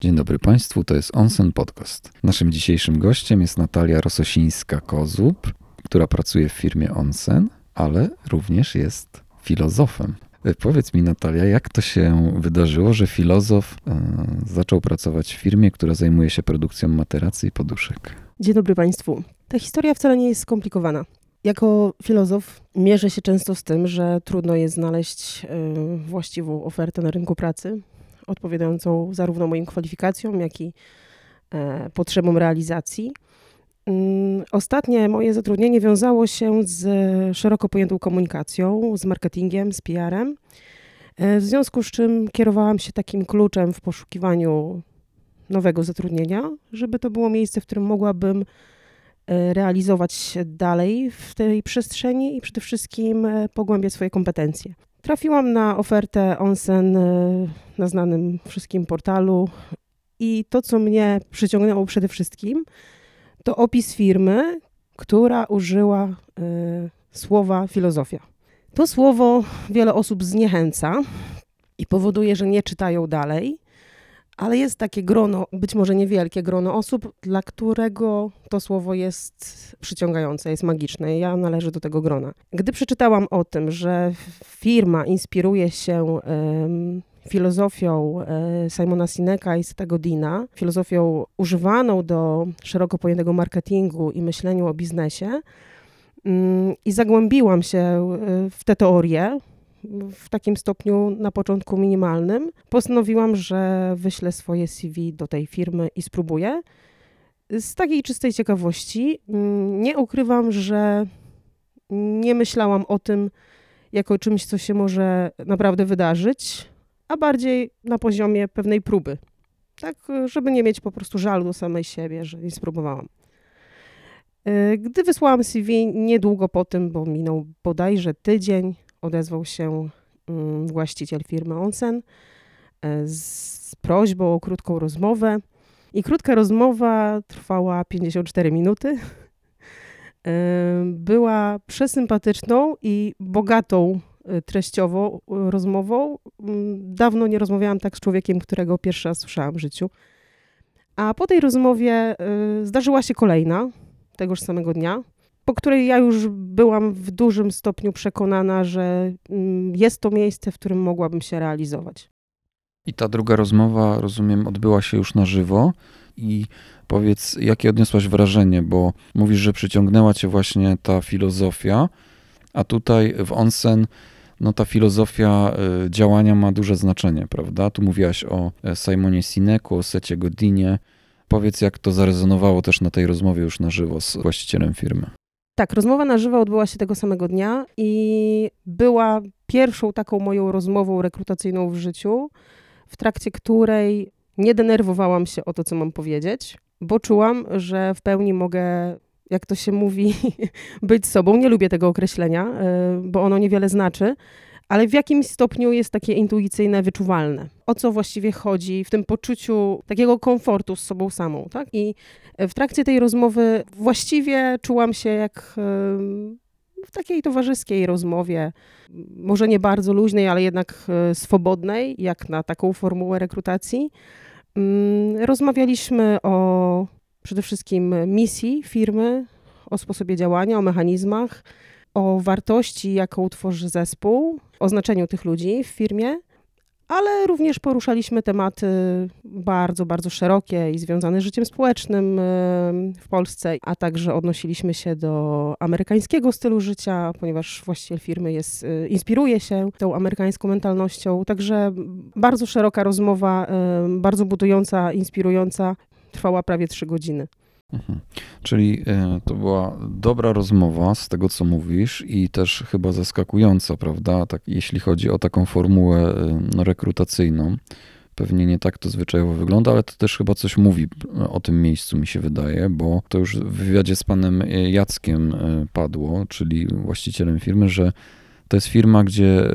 Dzień dobry Państwu, to jest Onsen Podcast. Naszym dzisiejszym gościem jest Natalia Rososińska-Kozub, która pracuje w firmie Onsen, ale również jest filozofem. E, Powiedz mi, Natalia, jak to się wydarzyło, że filozof e, zaczął pracować w firmie, która zajmuje się produkcją materacy i poduszek? Dzień dobry Państwu. Ta historia wcale nie jest skomplikowana. Jako filozof mierzę się często z tym, że trudno jest znaleźć y, właściwą ofertę na rynku pracy, odpowiadającą zarówno moim kwalifikacjom, jak i e, potrzebom realizacji. Mm, Ostatnie moje zatrudnienie wiązało się z szeroko pojętą komunikacją, z marketingiem, z PR-em. E, W związku z czym kierowałam się takim kluczem w poszukiwaniu nowego zatrudnienia, żeby to było miejsce, w którym mogłabym e, realizować się dalej w tej przestrzeni i przede wszystkim pogłębiać swoje kompetencje. Trafiłam na ofertę Onsen e, na znanym wszystkim portalu i to, co mnie przyciągnęło przede wszystkim, to opis firmy, która użyła e, słowa filozofia. To słowo wiele osób zniechęca i powoduje, że nie czytają dalej, ale jest takie grono, być może niewielkie grono osób, dla którego to słowo jest przyciągające, jest magiczne. Ja należę do tego grona. Gdy przeczytałam o tym, że firma inspiruje się em, filozofią e, Simona Sineka i Seta Godina, filozofią używaną do szeroko pojętego marketingu i myśleniu o biznesie, mm, i zagłębiłam się e, w te teorie, w takim stopniu na początku minimalnym, postanowiłam, że wyślę swoje CV do tej firmy i spróbuję. Z takiej czystej ciekawości mm, nie ukrywam, że nie myślałam o tym jako czymś, co się może naprawdę wydarzyć, a bardziej na poziomie pewnej próby. Tak, żeby nie mieć po prostu żalu do samej siebie, że nie spróbowałam. E, Gdy wysłałam CV niedługo po tym, bo minął bodajże tydzień, odezwał się mm, właściciel firmy Onsen e, z prośbą o krótką rozmowę. I krótka rozmowa trwała 54 minuty. E, Była przesympatyczną i bogatą e, treściowo e, rozmową. Mm, Dawno nie rozmawiałam tak z człowiekiem, którego pierwszy raz słyszałam w życiu. A po tej rozmowie zdarzyła się kolejna, tegoż samego dnia po której ja już byłam w dużym stopniu przekonana, że mm, jest to miejsce, w którym mogłabym się realizować. I ta druga rozmowa, rozumiem, odbyła się już na żywo. I powiedz, jakie odniosłaś wrażenie, bo mówisz, że przyciągnęła cię właśnie ta filozofia, a tutaj w Onsen no ta filozofia y, działania ma duże znaczenie, prawda? Tu mówiłaś o e, Simonie Sineku, o Secie Godinie. Powiedz, jak to zarezonowało też na tej rozmowie już na żywo z właścicielem firmy. Tak, rozmowa na żywo odbyła się tego samego dnia i była pierwszą taką moją rozmową rekrutacyjną w życiu, w trakcie której nie denerwowałam się o to, co mam powiedzieć, bo czułam, że w pełni mogę, jak to się mówi, być sobą. Nie lubię tego określenia, y, bo ono niewiele znaczy, ale w jakimś stopniu jest takie intuicyjne, wyczuwalne. O co właściwie chodzi w tym poczuciu takiego komfortu z sobą samą, tak? I w trakcie tej rozmowy właściwie czułam się jak em, w takiej towarzyskiej rozmowie, może nie bardzo luźnej, ale jednak e, swobodnej, jak na taką formułę rekrutacji. Mm, Rozmawialiśmy o przede wszystkim misji firmy, o sposobie działania, o mechanizmach, o wartości, jaką tworzy zespół, o znaczeniu tych ludzi w firmie, ale również poruszaliśmy tematy bardzo, bardzo szerokie i związane z życiem społecznym e, w Polsce, a także odnosiliśmy się do amerykańskiego stylu życia, ponieważ właściciel firmy jest, e, inspiruje się tą amerykańską mentalnością. Także bardzo szeroka rozmowa, e, bardzo budująca, inspirująca, trwała prawie trzy godziny. Mhm. Czyli e, to była dobra rozmowa z tego, co mówisz i też chyba zaskakująca, prawda? Tak, jeśli chodzi o taką formułę e, no, rekrutacyjną. Pewnie nie tak to zwyczajowo wygląda, ale to też chyba coś mówi o tym miejscu, mi się wydaje, bo to już w wywiadzie z panem e, Jackiem padło, czyli właścicielem firmy, że to jest firma, gdzie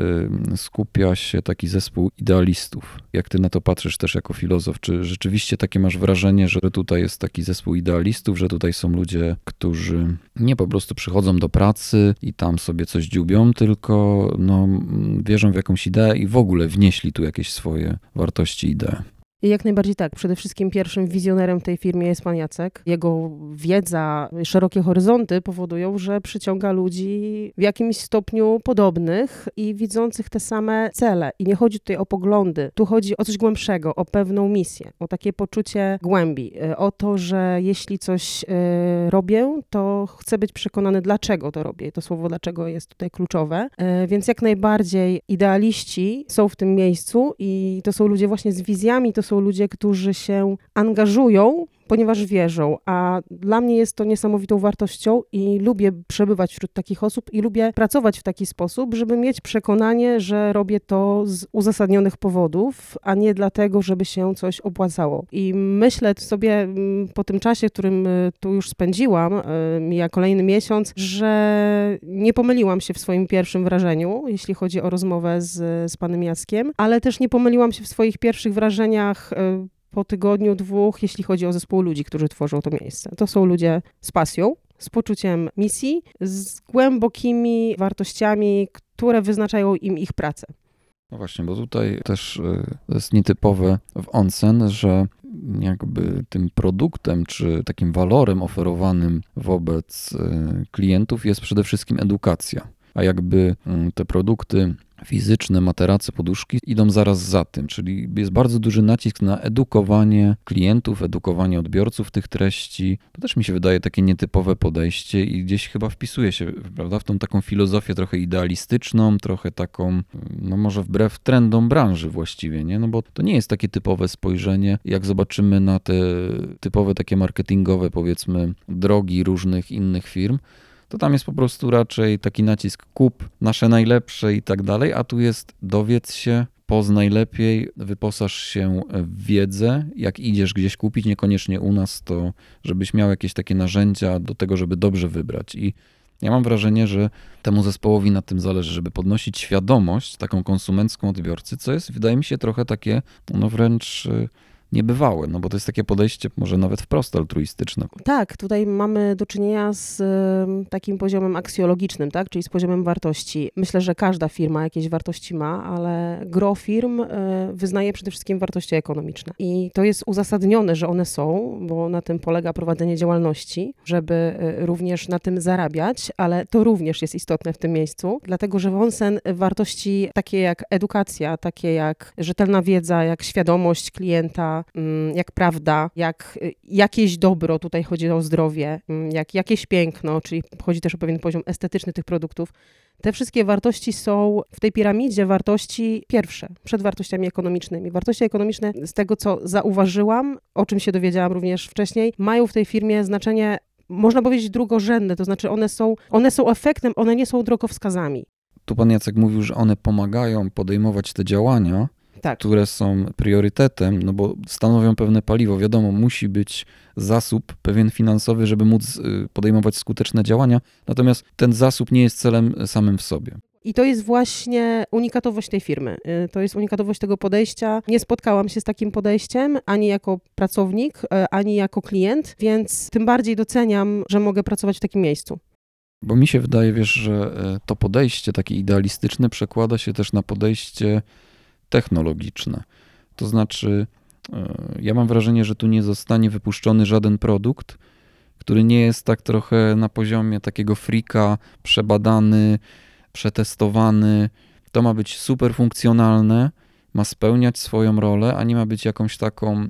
y, skupia się taki zespół idealistów. Jak ty na to patrzysz też jako filozof, czy rzeczywiście takie masz wrażenie, że tutaj jest taki zespół idealistów, że tutaj są ludzie, którzy nie po prostu przychodzą do pracy i tam sobie coś dziubią, tylko no, wierzą w jakąś ideę i w ogóle wnieśli tu jakieś swoje wartości, idee. Jak najbardziej tak. Przede wszystkim pierwszym wizjonerem w tej firmie jest pan Jacek. Jego wiedza, szerokie horyzonty powodują, że przyciąga ludzi w jakimś stopniu podobnych i widzących te same cele. I nie chodzi tutaj o poglądy, tu chodzi o coś głębszego, o pewną misję, o takie poczucie głębi, e, o to, że jeśli coś y, robię, to chcę być przekonany, dlaczego to robię. To słowo dlaczego jest tutaj kluczowe. Y, więc jak najbardziej idealiści są w tym miejscu i to są ludzie właśnie z wizjami, to są ludzie, którzy się angażują ponieważ wierzą, a dla mnie jest to niesamowitą wartością i lubię przebywać wśród takich osób i lubię pracować w taki sposób, żeby mieć przekonanie, że robię to z uzasadnionych powodów, a nie dlatego, żeby się coś opłacało. I myślę sobie mm, po tym czasie, którym y, tu już spędziłam, y, mija kolejny miesiąc, że nie pomyliłam się w swoim pierwszym wrażeniu, jeśli chodzi o rozmowę z, z panem Jackiem, ale też nie pomyliłam się w swoich pierwszych wrażeniach y, po tygodniu, dwóch, jeśli chodzi o zespół ludzi, którzy tworzą to miejsce. To są ludzie z pasją, z poczuciem misji, z głębokimi wartościami, które wyznaczają im ich pracę. No właśnie, bo tutaj też y, jest nietypowe w onsen, że jakby tym produktem czy takim walorem oferowanym wobec y, klientów jest przede wszystkim edukacja. A jakby mm, te produkty fizyczne, materace, poduszki idą zaraz za tym, czyli jest bardzo duży nacisk na edukowanie klientów, edukowanie odbiorców tych treści. To też mi się wydaje takie nietypowe podejście i gdzieś chyba wpisuje się prawda, w tą taką filozofię trochę idealistyczną, trochę taką, no może wbrew trendom branży właściwie, nie? No bo to nie jest takie typowe spojrzenie, jak zobaczymy na te typowe takie marketingowe powiedzmy drogi różnych innych firm, to tam jest po prostu raczej taki nacisk kup nasze najlepsze i tak dalej, a tu jest dowiedz się, poznaj lepiej, wyposaż się w wiedzę, jak idziesz gdzieś kupić, niekoniecznie u nas, to żebyś miał jakieś takie narzędzia do tego, żeby dobrze wybrać. I ja mam wrażenie, że temu zespołowi na tym zależy, żeby podnosić świadomość taką konsumencką odbiorcy, co jest, wydaje mi się, trochę takie, no wręcz y, niebywałe, no bo to jest takie podejście może nawet wprost altruistyczne. Tak, tutaj mamy do czynienia z takim poziomem aksjologicznym, tak, czyli z poziomem wartości. Myślę, że każda firma jakieś wartości ma, ale gro firm e, wyznaje przede wszystkim wartości ekonomiczne. I to jest uzasadnione, że one są, bo na tym polega prowadzenie działalności, żeby e, również na tym zarabiać, ale to również jest istotne w tym miejscu, dlatego że Wonsen wartości takie jak edukacja, takie jak rzetelna wiedza, jak świadomość klienta, jak prawda, jak y, jakieś dobro, tutaj chodzi o zdrowie, mm, jak jakieś piękno, czyli chodzi też o pewien poziom estetyczny tych produktów. Te wszystkie wartości są w tej piramidzie wartości pierwsze, przed wartościami ekonomicznymi. Wartości ekonomiczne, z tego co zauważyłam, o czym się dowiedziałam również wcześniej, mają w tej firmie znaczenie można powiedzieć drugorzędne, to znaczy one są, one są efektem, one nie są drogowskazami. Tu pan Jacek mówił, że one pomagają podejmować te działania, tak. które są priorytetem, no bo stanowią pewne paliwo. Wiadomo, musi być zasób pewien finansowy, żeby móc y, podejmować skuteczne działania, natomiast ten zasób nie jest celem samym w sobie. I to jest właśnie unikatowość tej firmy. Y, to jest unikatowość tego podejścia. Nie spotkałam się z takim podejściem ani jako pracownik, y, ani jako klient, więc tym bardziej doceniam, że mogę pracować w takim miejscu. Bo mi się wydaje, wiesz, że to podejście takie idealistyczne przekłada się też na podejście technologiczne. To znaczy, e, ja mam wrażenie, że tu nie zostanie wypuszczony żaden produkt, który nie jest tak trochę na poziomie takiego frika, przebadany, przetestowany. To ma być super funkcjonalne, ma spełniać swoją rolę, a nie ma być jakąś taką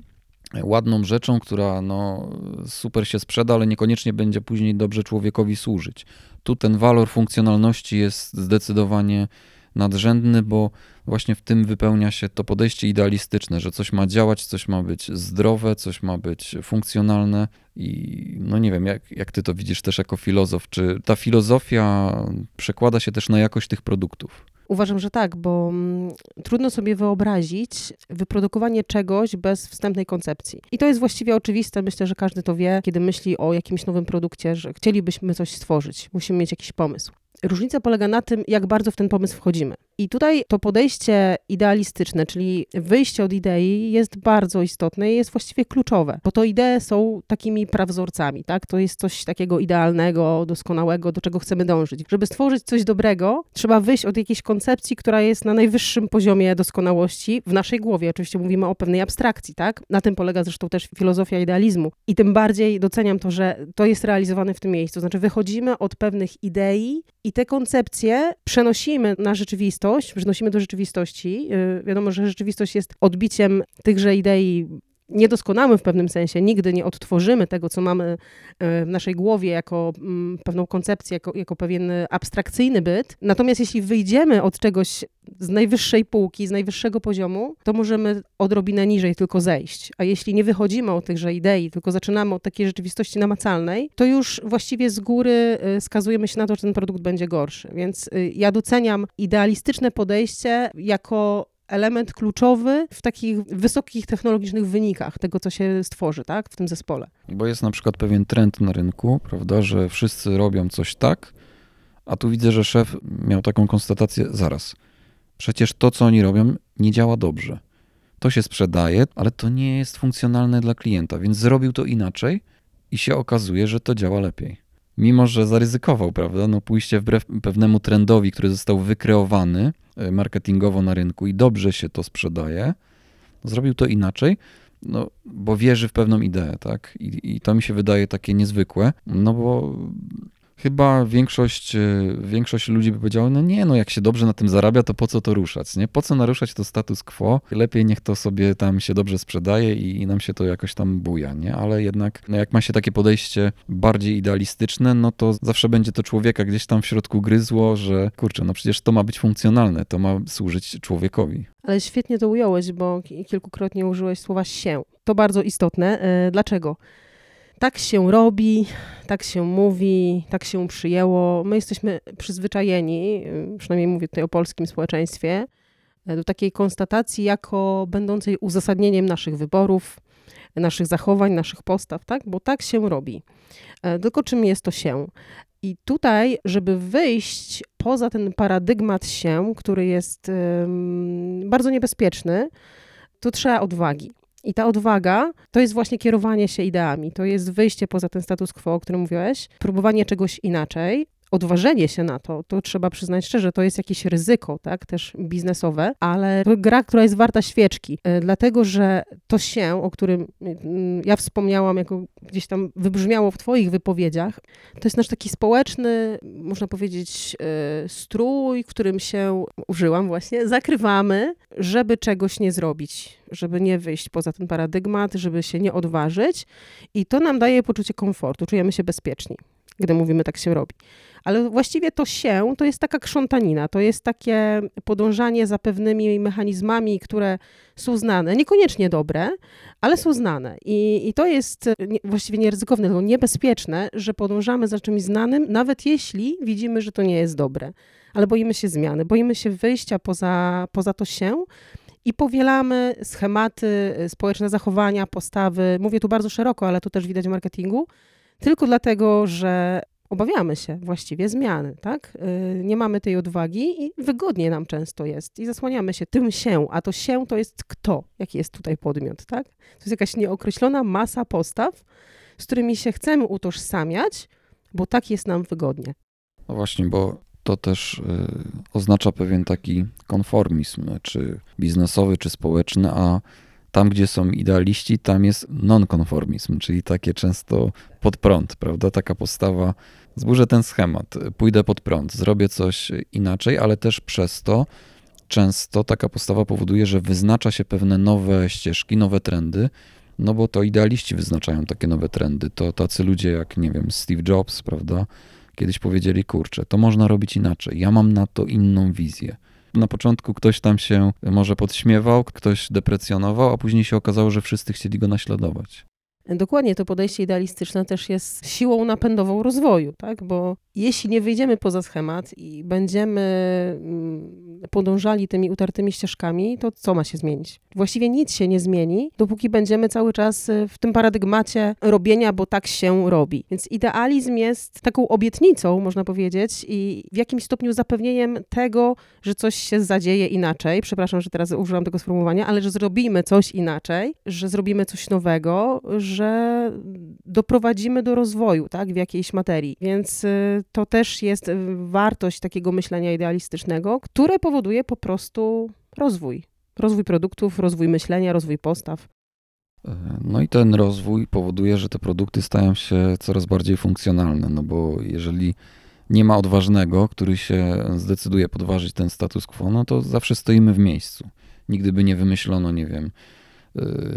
ładną rzeczą, która no, super się sprzeda, ale niekoniecznie będzie później dobrze człowiekowi służyć. Tu ten walor funkcjonalności jest zdecydowanie nadrzędny, bo właśnie w tym wypełnia się to podejście idealistyczne, że coś ma działać, coś ma być zdrowe, coś ma być funkcjonalne i no nie wiem, jak, jak ty to widzisz też jako filozof, czy ta filozofia przekłada się też na jakość tych produktów? Uważam, że tak, bo mm, trudno sobie wyobrazić wyprodukowanie czegoś bez wstępnej koncepcji. I to jest właściwie oczywiste, myślę, że każdy to wie, kiedy myśli o jakimś nowym produkcie, że chcielibyśmy coś stworzyć, musimy mieć jakiś pomysł. Różnica polega na tym, jak bardzo w ten pomysł wchodzimy. I tutaj to podejście idealistyczne, czyli wyjście od idei jest bardzo istotne i jest właściwie kluczowe, bo to idee są takimi prawzorcami, tak? To jest coś takiego idealnego, doskonałego, do czego chcemy dążyć. Żeby stworzyć coś dobrego, trzeba wyjść od jakiejś koncepcji, która jest na najwyższym poziomie doskonałości w naszej głowie. Oczywiście mówimy o pewnej abstrakcji, tak? Na tym polega zresztą też filozofia idealizmu. I tym bardziej doceniam to, że to jest realizowane w tym miejscu. Znaczy wychodzimy od pewnych idei i te koncepcje przenosimy na rzeczywistość, przenosimy do rzeczywistości. Yy, wiadomo, że rzeczywistość jest odbiciem tychże idei niedoskonałym w pewnym sensie, nigdy nie odtworzymy tego, co mamy e, w naszej głowie jako mm, pewną koncepcję, jako, jako pewien abstrakcyjny byt. Natomiast jeśli wyjdziemy od czegoś z najwyższej półki, z najwyższego poziomu, to możemy odrobinę niżej tylko zejść. A jeśli nie wychodzimy od tychże idei, tylko zaczynamy od takiej rzeczywistości namacalnej, to już właściwie z góry e, skazujemy się na to, że ten produkt będzie gorszy. Więc e, ja doceniam idealistyczne podejście jako element kluczowy w takich wysokich technologicznych wynikach tego, co się stworzy tak, w tym zespole. Bo jest na przykład pewien trend na rynku, prawda, że wszyscy robią coś tak, a tu widzę, że szef miał taką konstatację, zaraz, przecież to, co oni robią, nie działa dobrze. To się sprzedaje, ale to nie jest funkcjonalne dla klienta, więc zrobił to inaczej i się okazuje, że to działa lepiej. Mimo, że zaryzykował, prawda, no pójście wbrew pewnemu trendowi, który został wykreowany, E, marketingowo na rynku i dobrze się to sprzedaje, zrobił to inaczej, no, bo wierzy w pewną ideę, tak? I, I to mi się wydaje takie niezwykłe, no bo chyba większość, e, większość ludzi by powiedziała, no nie, no jak się dobrze na tym zarabia, to po co to ruszać, nie? Po co naruszać to status quo? Lepiej niech to sobie tam się dobrze sprzedaje i, i nam się to jakoś tam buja, nie? Ale jednak, no jak ma się takie podejście bardziej idealistyczne, no to zawsze będzie to człowieka gdzieś tam w środku gryzło, że kurczę, no przecież to ma być funkcjonalne, to ma służyć człowiekowi. Ale świetnie to ująłeś, bo kilkukrotnie użyłeś słowa się. To bardzo istotne. E, dlaczego? Tak się robi, tak się mówi, tak się przyjęło. My jesteśmy przyzwyczajeni, przynajmniej mówię tutaj o polskim społeczeństwie, do takiej konstatacji jako będącej uzasadnieniem naszych wyborów, naszych zachowań, naszych postaw, tak? Bo tak się robi. E, tylko czym jest to się? I tutaj, żeby wyjść poza ten paradygmat się, który jest bardzo niebezpieczny, to trzeba odwagi. I ta odwaga to jest właśnie kierowanie się ideami, to jest wyjście poza ten status quo, o którym mówiłeś, próbowanie czegoś inaczej, odważenie się na to, to trzeba przyznać szczerze, to jest jakieś ryzyko, tak, też biznesowe, ale gra, która jest warta świeczki, e, dlatego, że to się, o którym mm, ja wspomniałam, jako gdzieś tam wybrzmiało w twoich wypowiedziach, to jest nasz taki społeczny, można powiedzieć, e, strój, którym się, użyłam właśnie, zakrywamy, żeby czegoś nie zrobić, żeby nie wyjść poza ten paradygmat, żeby się nie odważyć i to nam daje poczucie komfortu, czujemy się bezpieczni gdy mówimy tak się robi. Ale właściwie to się to jest taka krzątanina, to jest takie podążanie za pewnymi mechanizmami, które są znane, niekoniecznie dobre, ale są znane. I, i to jest nie, właściwie nieryzykowne, tylko niebezpieczne, że podążamy za czymś znanym, nawet jeśli widzimy, że to nie jest dobre. Ale boimy się zmiany, boimy się wyjścia poza, poza to się, i powielamy schematy, społeczne zachowania, postawy. Mówię tu bardzo szeroko, ale to też widać w marketingu tylko dlatego, że obawiamy się właściwie zmiany, tak? Y, nie mamy tej odwagi i wygodnie nam często jest i zasłaniamy się tym się, a to się to jest kto, jaki jest tutaj podmiot, tak? To jest jakaś nieokreślona masa postaw, z którymi się chcemy utożsamiać, bo tak jest nam wygodnie. No właśnie, bo to też y, oznacza pewien taki konformizm, czy biznesowy, czy społeczny, a tam, gdzie są idealiści, tam jest nonkonformizm, czyli takie często pod prąd, prawda? Taka postawa, zburzę ten schemat, pójdę pod prąd, zrobię coś inaczej, ale też przez to często taka postawa powoduje, że wyznacza się pewne nowe ścieżki, nowe trendy, no bo to idealiści wyznaczają takie nowe trendy. To tacy ludzie jak, nie wiem, Steve Jobs, prawda? Kiedyś powiedzieli, kurczę, to można robić inaczej. Ja mam na to inną wizję. Na początku ktoś tam się może podśmiewał, ktoś deprecjonował, a później się okazało, że wszyscy chcieli go naśladować. Dokładnie, to podejście idealistyczne też jest siłą napędową rozwoju, tak? Bo jeśli nie wyjdziemy poza schemat i będziemy mm, podążali tymi utartymi ścieżkami, to co ma się zmienić? Właściwie nic się nie zmieni, dopóki będziemy cały czas y, w tym paradygmacie robienia, bo tak się robi. Więc idealizm jest taką obietnicą, można powiedzieć, i w jakimś stopniu zapewnieniem tego, że coś się zadzieje inaczej. Przepraszam, że teraz użyłam tego sformułowania, ale że zrobimy coś inaczej, że zrobimy coś nowego, że doprowadzimy do rozwoju tak, w jakiejś materii. Więc y, to też jest y, wartość takiego myślenia idealistycznego, które powoduje po prostu rozwój. Rozwój produktów, rozwój myślenia, rozwój postaw. E, no i ten rozwój powoduje, że te produkty stają się coraz bardziej funkcjonalne, no bo jeżeli nie ma odważnego, który się zdecyduje podważyć ten status quo, no to zawsze stoimy w miejscu. Nigdy by nie wymyślono, nie wiem,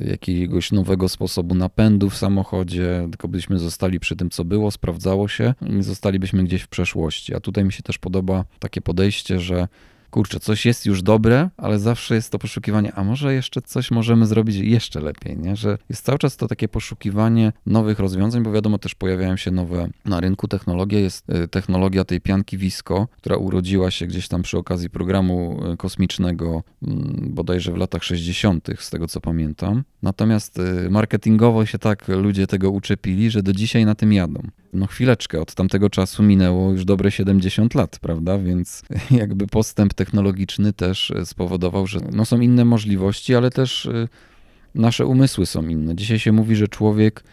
jakiegoś nowego sposobu napędu w samochodzie, tylko byśmy zostali przy tym, co było, sprawdzało się i zostalibyśmy gdzieś w przeszłości. A tutaj mi się też podoba takie podejście, że kurczę, coś jest już dobre, ale zawsze jest to poszukiwanie, a może jeszcze coś możemy zrobić jeszcze lepiej, nie? Że jest cały czas to takie poszukiwanie nowych rozwiązań, bo wiadomo, też pojawiają się nowe na rynku technologie. Jest y, technologia tej pianki Visco, która urodziła się gdzieś tam przy okazji programu y, kosmicznego, mm, bodajże w latach 60., z tego co pamiętam. Natomiast y, marketingowo się tak ludzie tego uczepili, że do dzisiaj na tym jadą. No chwileczkę, od tamtego czasu minęło już dobre 70 lat, prawda? Więc jakby postęp technologiczny też e, spowodował, że no są inne możliwości, ale też e, nasze umysły są inne. Dzisiaj się mówi, że człowiek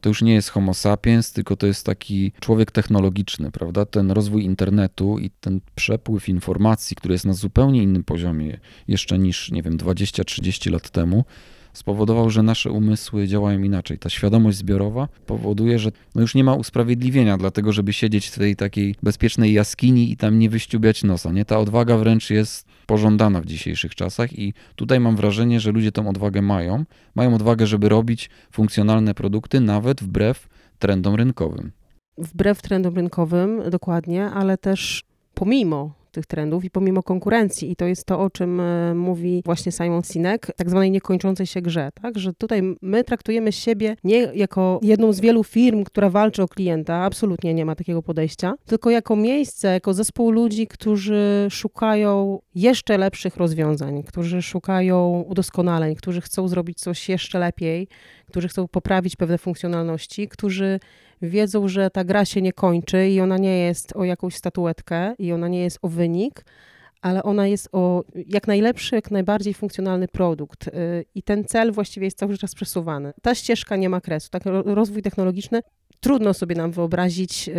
to już nie jest homo sapiens, tylko to jest taki człowiek technologiczny, prawda? Ten rozwój internetu i ten przepływ informacji, który jest na zupełnie innym poziomie jeszcze niż, nie wiem, 20-30 lat temu, spowodował, że nasze umysły działają inaczej. Ta świadomość zbiorowa powoduje, że no już nie ma usprawiedliwienia dlatego, żeby siedzieć w tej takiej bezpiecznej jaskini i tam nie wyściubiać nosa. Nie? Ta odwaga wręcz jest pożądana w dzisiejszych czasach i tutaj mam wrażenie, że ludzie tą odwagę mają. Mają odwagę, żeby robić funkcjonalne produkty nawet wbrew trendom rynkowym. Wbrew trendom rynkowym, dokładnie, ale też pomimo tych trendów i pomimo konkurencji. I to jest to, o czym e, mówi właśnie Simon Sinek, tak zwanej niekończącej się grze, tak? Że tutaj my traktujemy siebie nie jako jedną z wielu firm, która walczy o klienta, absolutnie nie ma takiego podejścia, tylko jako miejsce, jako zespół ludzi, którzy szukają jeszcze lepszych rozwiązań, którzy szukają udoskonaleń, którzy chcą zrobić coś jeszcze lepiej, którzy chcą poprawić pewne funkcjonalności, którzy wiedzą, że ta gra się nie kończy i ona nie jest o jakąś statuetkę i ona nie jest o wynik, ale ona jest o jak najlepszy, jak najbardziej funkcjonalny produkt. Y, I ten cel właściwie jest cały czas przesuwany. Ta ścieżka nie ma kresu. Tak, rozwój technologiczny, trudno sobie nam wyobrazić, y,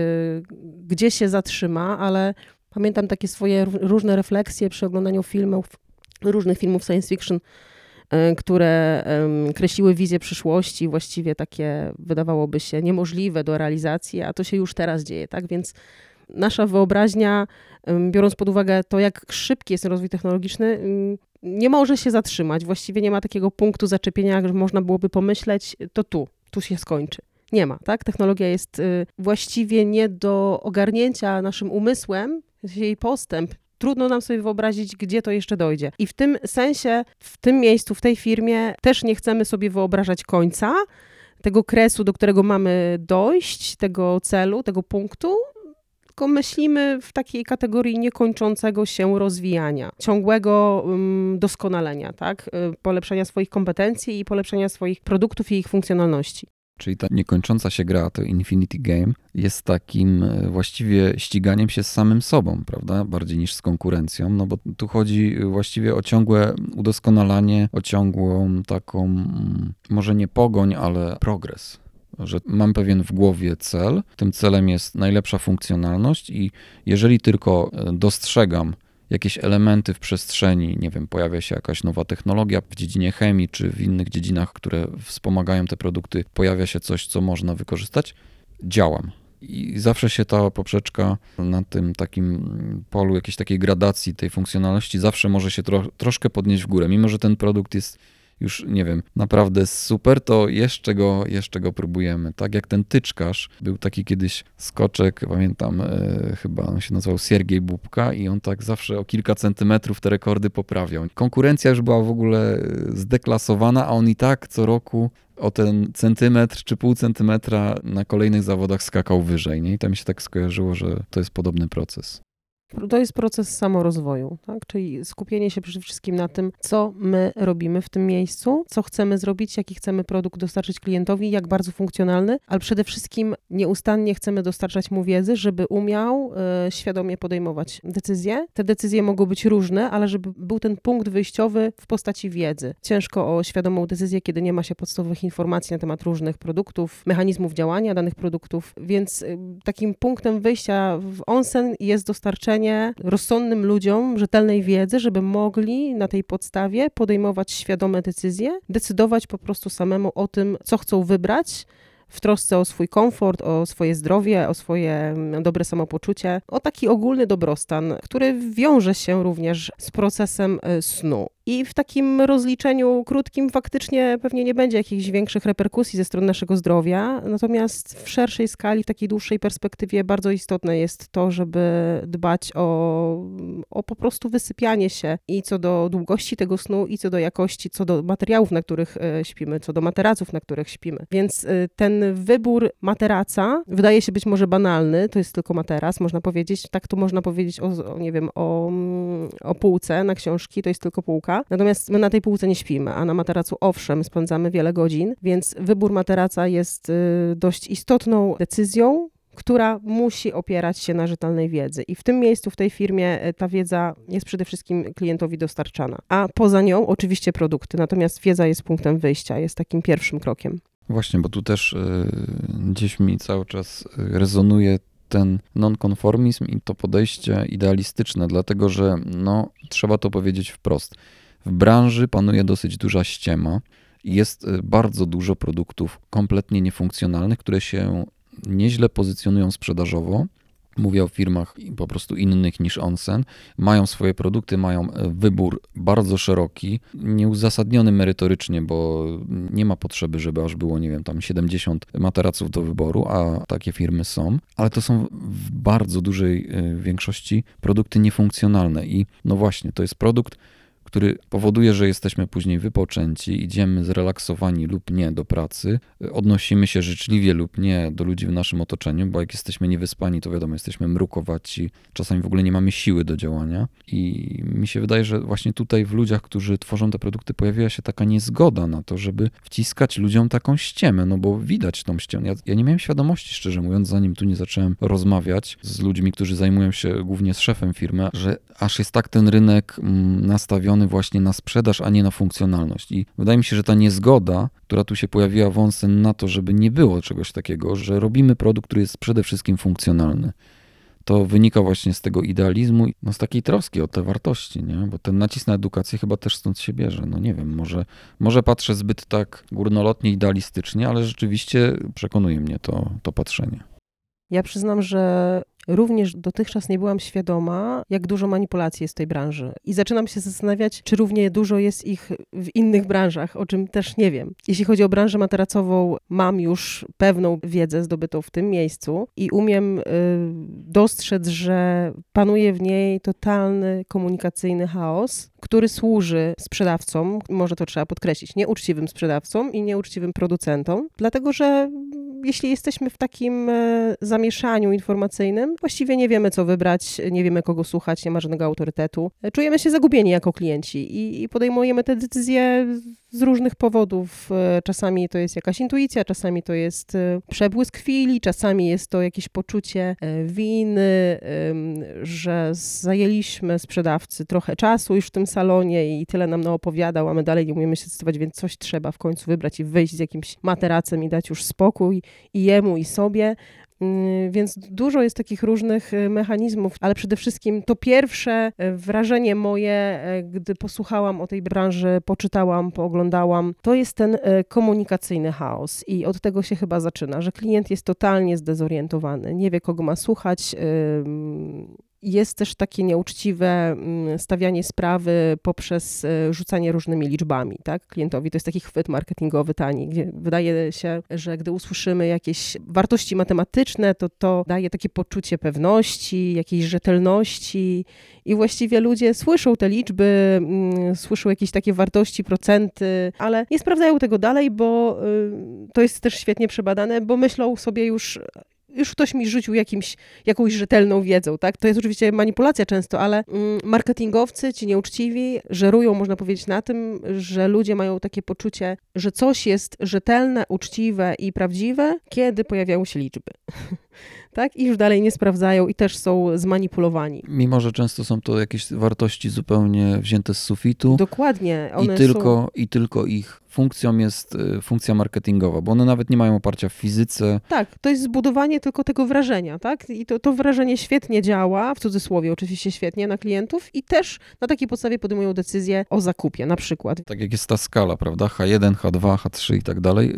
gdzie się zatrzyma, ale pamiętam takie swoje różne refleksje przy oglądaniu filmów, różnych filmów science fiction, które kreśliły wizję przyszłości, właściwie takie wydawałoby się niemożliwe do realizacji, a to się już teraz dzieje, tak? Więc nasza wyobraźnia, biorąc pod uwagę to, jak szybki jest rozwój technologiczny, nie może się zatrzymać. Właściwie nie ma takiego punktu zaczepienia, że można byłoby pomyśleć, to tu, tu się skończy. Nie ma, tak? Technologia jest y, właściwie nie do ogarnięcia naszym umysłem, jej postęp trudno nam sobie wyobrazić, gdzie to jeszcze dojdzie. I w tym sensie, w tym miejscu, w tej firmie też nie chcemy sobie wyobrażać końca, tego kresu, do którego mamy dojść, tego celu, tego punktu, tylko myślimy w takiej kategorii niekończącego się rozwijania, ciągłego um, doskonalenia, tak? Y, polepszania swoich kompetencji i polepszania swoich produktów i ich funkcjonalności. Czyli ta niekończąca się gra, to Infinity Game, jest takim e, właściwie ściganiem się z samym sobą, prawda? Bardziej niż z konkurencją, no bo tu chodzi właściwie o ciągłe udoskonalanie, o ciągłą taką, mm, może nie pogoń, ale progres że mam pewien w głowie cel. Tym celem jest najlepsza funkcjonalność, i jeżeli tylko e, dostrzegam jakieś elementy w przestrzeni, nie wiem, pojawia się jakaś nowa technologia w dziedzinie chemii czy w innych dziedzinach, które wspomagają te produkty, pojawia się coś, co można wykorzystać, działam. I zawsze się ta poprzeczka na tym takim polu jakiejś takiej gradacji tej funkcjonalności zawsze może się tro, troszkę podnieść w górę, mimo że ten produkt jest już nie wiem, naprawdę super, to jeszcze go, jeszcze go próbujemy. Tak jak ten tyczkarz, był taki kiedyś skoczek, pamiętam, e, chyba on się nazywał Siergiej Bubka i on tak zawsze o kilka centymetrów te rekordy poprawiał. Konkurencja już była w ogóle e, zdeklasowana, a on i tak co roku o ten centymetr czy pół centymetra na kolejnych zawodach skakał wyżej. Nie? I to mi się tak skojarzyło, że to jest podobny proces. To jest proces samorozwoju, tak? czyli skupienie się przede wszystkim na tym, co my robimy w tym miejscu, co chcemy zrobić, jaki chcemy produkt dostarczyć klientowi, jak bardzo funkcjonalny, ale przede wszystkim nieustannie chcemy dostarczać mu wiedzy, żeby umiał y, świadomie podejmować decyzje. Te decyzje mogą być różne, ale żeby był ten punkt wyjściowy w postaci wiedzy. Ciężko o świadomą decyzję, kiedy nie ma się podstawowych informacji na temat różnych produktów, mechanizmów działania danych produktów, więc y, takim punktem wyjścia w onsen jest dostarczenie rozsądnym ludziom rzetelnej wiedzy, żeby mogli na tej podstawie podejmować świadome decyzje, decydować po prostu samemu o tym, co chcą wybrać w trosce o swój komfort, o swoje zdrowie, o swoje mm, dobre samopoczucie, o taki ogólny dobrostan, który wiąże się również z procesem y, snu. I w takim rozliczeniu krótkim faktycznie pewnie nie będzie jakichś większych reperkusji ze strony naszego zdrowia, natomiast w szerszej skali, w takiej dłuższej perspektywie bardzo istotne jest to, żeby dbać o, o po prostu wysypianie się i co do długości tego snu, i co do jakości, co do materiałów, na których e, śpimy, co do materaców, na których śpimy. Więc e, ten wybór materaca wydaje się być może banalny, to jest tylko materac, można powiedzieć, tak to można powiedzieć o, nie wiem, o, mm, o półce na książki, to jest tylko półka, Natomiast my na tej półce nie śpimy, a na materacu owszem, spędzamy wiele godzin, więc wybór materaca jest y, dość istotną decyzją, która musi opierać się na rzetelnej wiedzy. I w tym miejscu, w tej firmie, y, ta wiedza jest przede wszystkim klientowi dostarczana. A poza nią oczywiście produkty, natomiast wiedza jest punktem wyjścia, jest takim pierwszym krokiem. Właśnie, bo tu też y, gdzieś mi cały czas rezonuje ten nonkonformizm i to podejście idealistyczne, dlatego że no, trzeba to powiedzieć wprost. W branży panuje dosyć duża ściema i jest y, bardzo dużo produktów kompletnie niefunkcjonalnych, które się nieźle pozycjonują sprzedażowo. Mówię o firmach po prostu innych niż Onsen. Mają swoje produkty, mają e, wybór bardzo szeroki, nieuzasadniony merytorycznie, bo nie ma potrzeby, żeby aż było, nie wiem, tam 70 materaców do wyboru, a takie firmy są, ale to są w bardzo dużej e, większości produkty niefunkcjonalne. I no właśnie, to jest produkt, który powoduje, że jesteśmy później wypoczęci, idziemy zrelaksowani lub nie do pracy, odnosimy się życzliwie lub nie do ludzi w naszym otoczeniu, bo jak jesteśmy niewyspani, to wiadomo, jesteśmy mrukowaci, czasami w ogóle nie mamy siły do działania. I mi się wydaje, że właśnie tutaj w ludziach, którzy tworzą te produkty, pojawiła się taka niezgoda na to, żeby wciskać ludziom taką ściemę, no bo widać tą ściemę. Ja, ja nie miałem świadomości, szczerze mówiąc, zanim tu nie zacząłem rozmawiać z ludźmi, którzy zajmują się głównie z szefem firmy, że aż jest tak ten rynek mm, nastawiony właśnie na sprzedaż, a nie na funkcjonalność. I wydaje mi się, że ta niezgoda, która tu się pojawiła wąsem na to, żeby nie było czegoś takiego, że robimy produkt, który jest przede wszystkim funkcjonalny. To wynika właśnie z tego idealizmu, no z takiej troski o te wartości, nie? bo ten nacisk na edukację chyba też stąd się bierze. No nie wiem, może, może patrzę zbyt tak górnolotnie, idealistycznie, ale rzeczywiście przekonuje mnie to, to patrzenie. Ja przyznam, że również dotychczas nie byłam świadoma, jak dużo manipulacji jest w tej branży. I zaczynam się zastanawiać, czy równie dużo jest ich w innych branżach, o czym też nie wiem. Jeśli chodzi o branżę materacową, mam już pewną wiedzę zdobytą w tym miejscu i umiem y, dostrzec, że panuje w niej totalny komunikacyjny chaos, który służy sprzedawcom, może to trzeba podkreślić, nieuczciwym sprzedawcom i nieuczciwym producentom, dlatego że jeśli jesteśmy w takim e, zamieszaniu informacyjnym, właściwie nie wiemy, co wybrać, nie wiemy, kogo słuchać, nie ma żadnego autorytetu. E, czujemy się zagubieni jako klienci i, podejmujemy te decyzje z różnych powodów. E, czasami to jest jakaś intuicja, czasami to jest przebłysk chwili, czasami jest to jakieś poczucie winy, że zajęliśmy sprzedawcy trochę czasu już w tym salonie i tyle nam naopowiadał, a my dalej nie umiemy się zdecydować, więc coś trzeba w końcu wybrać i wyjść z jakimś materacem i dać już spokój i jemu, i sobie. Mm, więc dużo jest takich różnych y, mechanizmów, ale przede wszystkim to pierwsze y, wrażenie moje, y, gdy posłuchałam o tej branży, poczytałam, pooglądałam, to jest ten komunikacyjny chaos. I od tego się chyba zaczyna, że klient jest totalnie zdezorientowany, nie wie, kogo ma słuchać jest też takie nieuczciwe mm, stawianie sprawy poprzez e, rzucanie różnymi liczbami tak, klientowi. To jest taki chwyt marketingowy tani, gdzie wydaje się, że gdy usłyszymy jakieś wartości matematyczne, to to daje takie poczucie pewności, jakiejś rzetelności i właściwie ludzie słyszą te liczby, mm, słyszą jakieś takie wartości, procenty, ale nie sprawdzają tego dalej, bo y, to jest też świetnie przebadane, bo myślą sobie już już ktoś mi rzucił jakimś, jakąś rzetelną wiedzą, tak? To jest oczywiście manipulacja często, ale mm, marketingowcy, ci nieuczciwi, żerują, można powiedzieć, na tym, że ludzie mają takie poczucie, że coś jest rzetelne, uczciwe i prawdziwe, kiedy pojawiają się liczby. tak? I już dalej nie sprawdzają i też są zmanipulowani. Mimo, że często są to jakieś wartości zupełnie wzięte z sufitu. Dokładnie. I tylko, są... I tylko ich funkcją jest y, funkcja marketingowa, bo one nawet nie mają oparcia w fizyce. Tak, to jest zbudowanie tylko tego wrażenia, tak? I to, to wrażenie świetnie działa, w cudzysłowie oczywiście świetnie, na klientów i też na takiej podstawie podejmują decyzję o zakupie na przykład. Tak jak jest ta skala, prawda? H1, H2, H3 i tak dalej.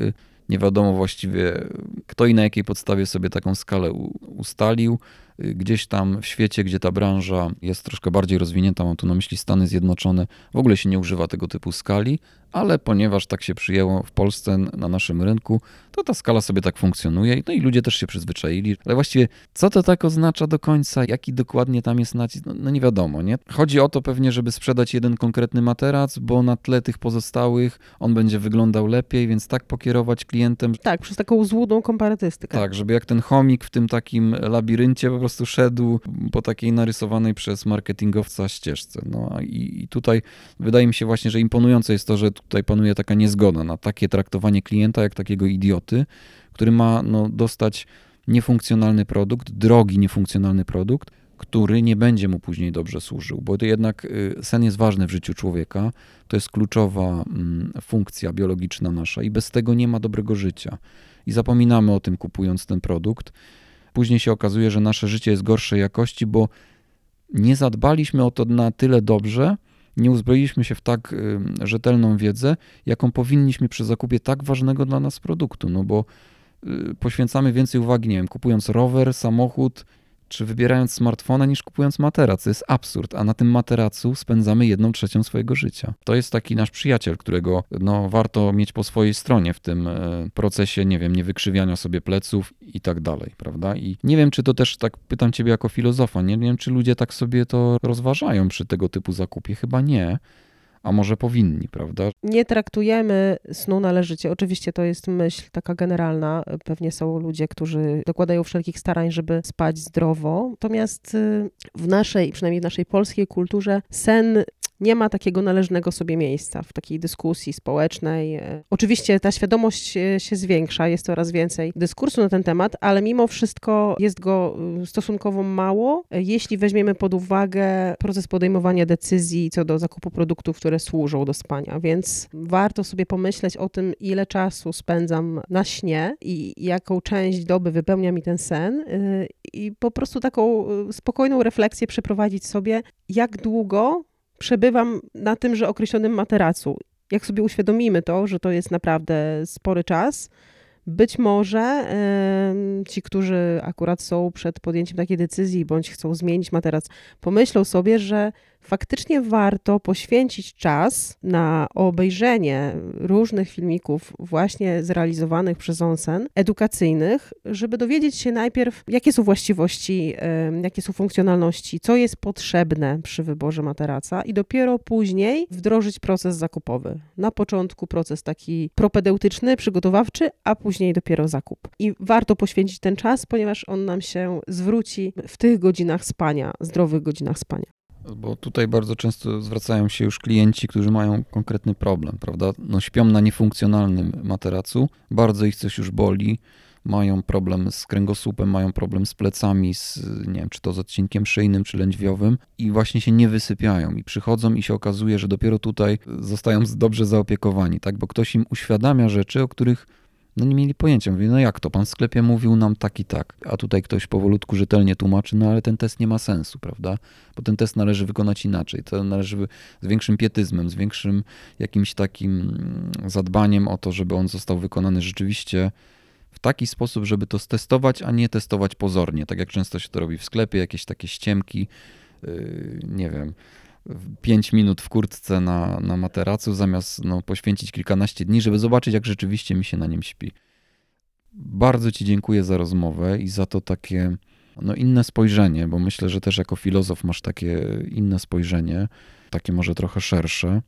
Nie wiadomo właściwie, kto i na jakiej podstawie sobie taką skalę ustalił. Gdzieś tam w świecie, gdzie ta branża jest troszkę bardziej rozwinięta, mam tu na myśli Stany Zjednoczone, w ogóle się nie używa tego typu skali, ale ponieważ tak się przyjęło w Polsce na naszym rynku, to ta skala sobie tak funkcjonuje. No i ludzie też się przyzwyczaili. Ale właściwie, co to tak oznacza do końca, jaki dokładnie tam jest nacisk, no, no nie wiadomo, nie? Chodzi o to pewnie, żeby sprzedać jeden konkretny materac, bo na tle tych pozostałych on będzie wyglądał lepiej, więc tak pokierować klientem. Tak, przez taką złudną komparatystykę. Tak, żeby jak ten chomik w tym takim labiryncie po prostu szedł po takiej narysowanej przez marketingowca ścieżce. No i, i tutaj wydaje mi się właśnie, że imponujące jest to, że tutaj panuje taka niezgoda na takie traktowanie klienta jak takiego idioty, który ma no, dostać niefunkcjonalny produkt, drogi niefunkcjonalny produkt, który nie będzie mu później dobrze służył, bo to jednak y, sen jest ważny w życiu człowieka, to jest kluczowa mm, funkcja biologiczna nasza i bez tego nie ma dobrego życia. I zapominamy o tym kupując ten produkt. Później się okazuje, że nasze życie jest gorszej jakości, bo nie zadbaliśmy o to na tyle dobrze, nie uzbroiliśmy się w tak y, rzetelną wiedzę, jaką powinniśmy przy zakupie tak ważnego dla nas produktu, no bo y, poświęcamy więcej uwagi, nie wiem, kupując rower, samochód, czy wybierając smartfona niż kupując materac. To jest absurd, a na tym materacu spędzamy jedną trzecią swojego życia. To jest taki nasz przyjaciel, którego no, warto mieć po swojej stronie w tym e, procesie, nie wiem, nie wykrzywiania sobie pleców i tak dalej, prawda? I nie wiem, czy to też, tak pytam ciebie jako filozofa, nie wiem, czy ludzie tak sobie to rozważają przy tego typu zakupie. Chyba nie a może powinni, prawda? Nie traktujemy snu należycie. Oczywiście to jest myśl taka generalna. Pewnie są ludzie, którzy dokładają wszelkich starań, żeby spać zdrowo. Natomiast y, w naszej, przynajmniej w naszej polskiej kulturze, sen nie ma takiego należnego sobie miejsca w takiej dyskusji społecznej. Oczywiście ta świadomość się zwiększa, jest coraz więcej dyskursu na ten temat, ale mimo wszystko jest go y, stosunkowo mało, jeśli weźmiemy pod uwagę proces podejmowania decyzji co do zakupu produktów, które służą do spania. Więc warto sobie pomyśleć o tym, ile czasu spędzam na śnie i jaką część doby wypełnia mi ten sen, i po prostu taką spokojną refleksję przeprowadzić sobie, jak długo przebywam na tymże określonym materacu. Jak sobie uświadomimy to, że to jest naprawdę spory czas, być może ci, którzy akurat są przed podjęciem takiej decyzji bądź chcą zmienić materac, pomyślą sobie, że faktycznie warto poświęcić czas na obejrzenie różnych filmików właśnie zrealizowanych przez Onsen, edukacyjnych, żeby dowiedzieć się najpierw, jakie są właściwości, jakie są funkcjonalności, co jest potrzebne przy wyborze materaca i dopiero później wdrożyć proces zakupowy. Na początku proces taki propedeutyczny, przygotowawczy, a później dopiero zakup. I warto poświęcić ten czas, ponieważ on nam się zwróci w tych godzinach spania, zdrowych godzinach spania. Bo tutaj bardzo często zwracają się już klienci, którzy mają konkretny problem, prawda? No, śpią na niefunkcjonalnym materacu, bardzo ich coś już boli, mają problem z kręgosłupem, mają problem z plecami, z, nie wiem, czy to z odcinkiem szyjnym, czy lędźwiowym i właśnie się nie wysypiają i przychodzą i się okazuje, że dopiero tutaj zostają dobrze zaopiekowani, tak? Bo ktoś im uświadamia rzeczy, o których no nie mieli pojęcia. Mówię, no jak to? Pan w sklepie mówił nam tak i tak. A tutaj ktoś powolutku rzetelnie tłumaczy, no ale ten test nie ma sensu, prawda? Bo ten test należy wykonać inaczej. To należy z większym pietyzmem, z większym jakimś takim mm, zadbaniem o to, żeby on został wykonany rzeczywiście w taki sposób, żeby to stestować, a nie testować pozornie. Tak jak często się to robi w sklepie, jakieś takie ściemki, yy, nie wiem 5 minut w kurtce na, na materacu, zamiast no, poświęcić kilkanaście dni, żeby zobaczyć, jak rzeczywiście mi się na nim śpi. Bardzo Ci dziękuję za rozmowę i za to takie no, inne spojrzenie, bo myślę, że też jako filozof masz takie inne spojrzenie, takie może trochę szersze.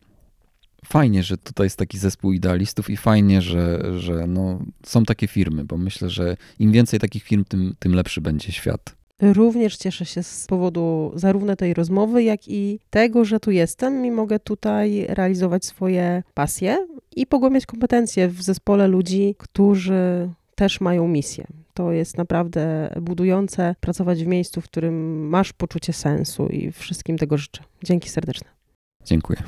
fajnie, że tutaj jest taki zespół idealistów i fajnie, że, że no, są takie firmy, bo myślę, że im więcej takich firm, tym, tym lepszy będzie świat. Również cieszę się z powodu zarówno tej rozmowy, jak i tego, że tu jestem i mogę tutaj realizować swoje pasje i pogłębiać kompetencje w zespole ludzi, którzy też mają misję. To jest naprawdę budujące pracować w miejscu, w którym masz poczucie sensu i wszystkim tego życzę. Dzięki serdeczne. Dziękuję.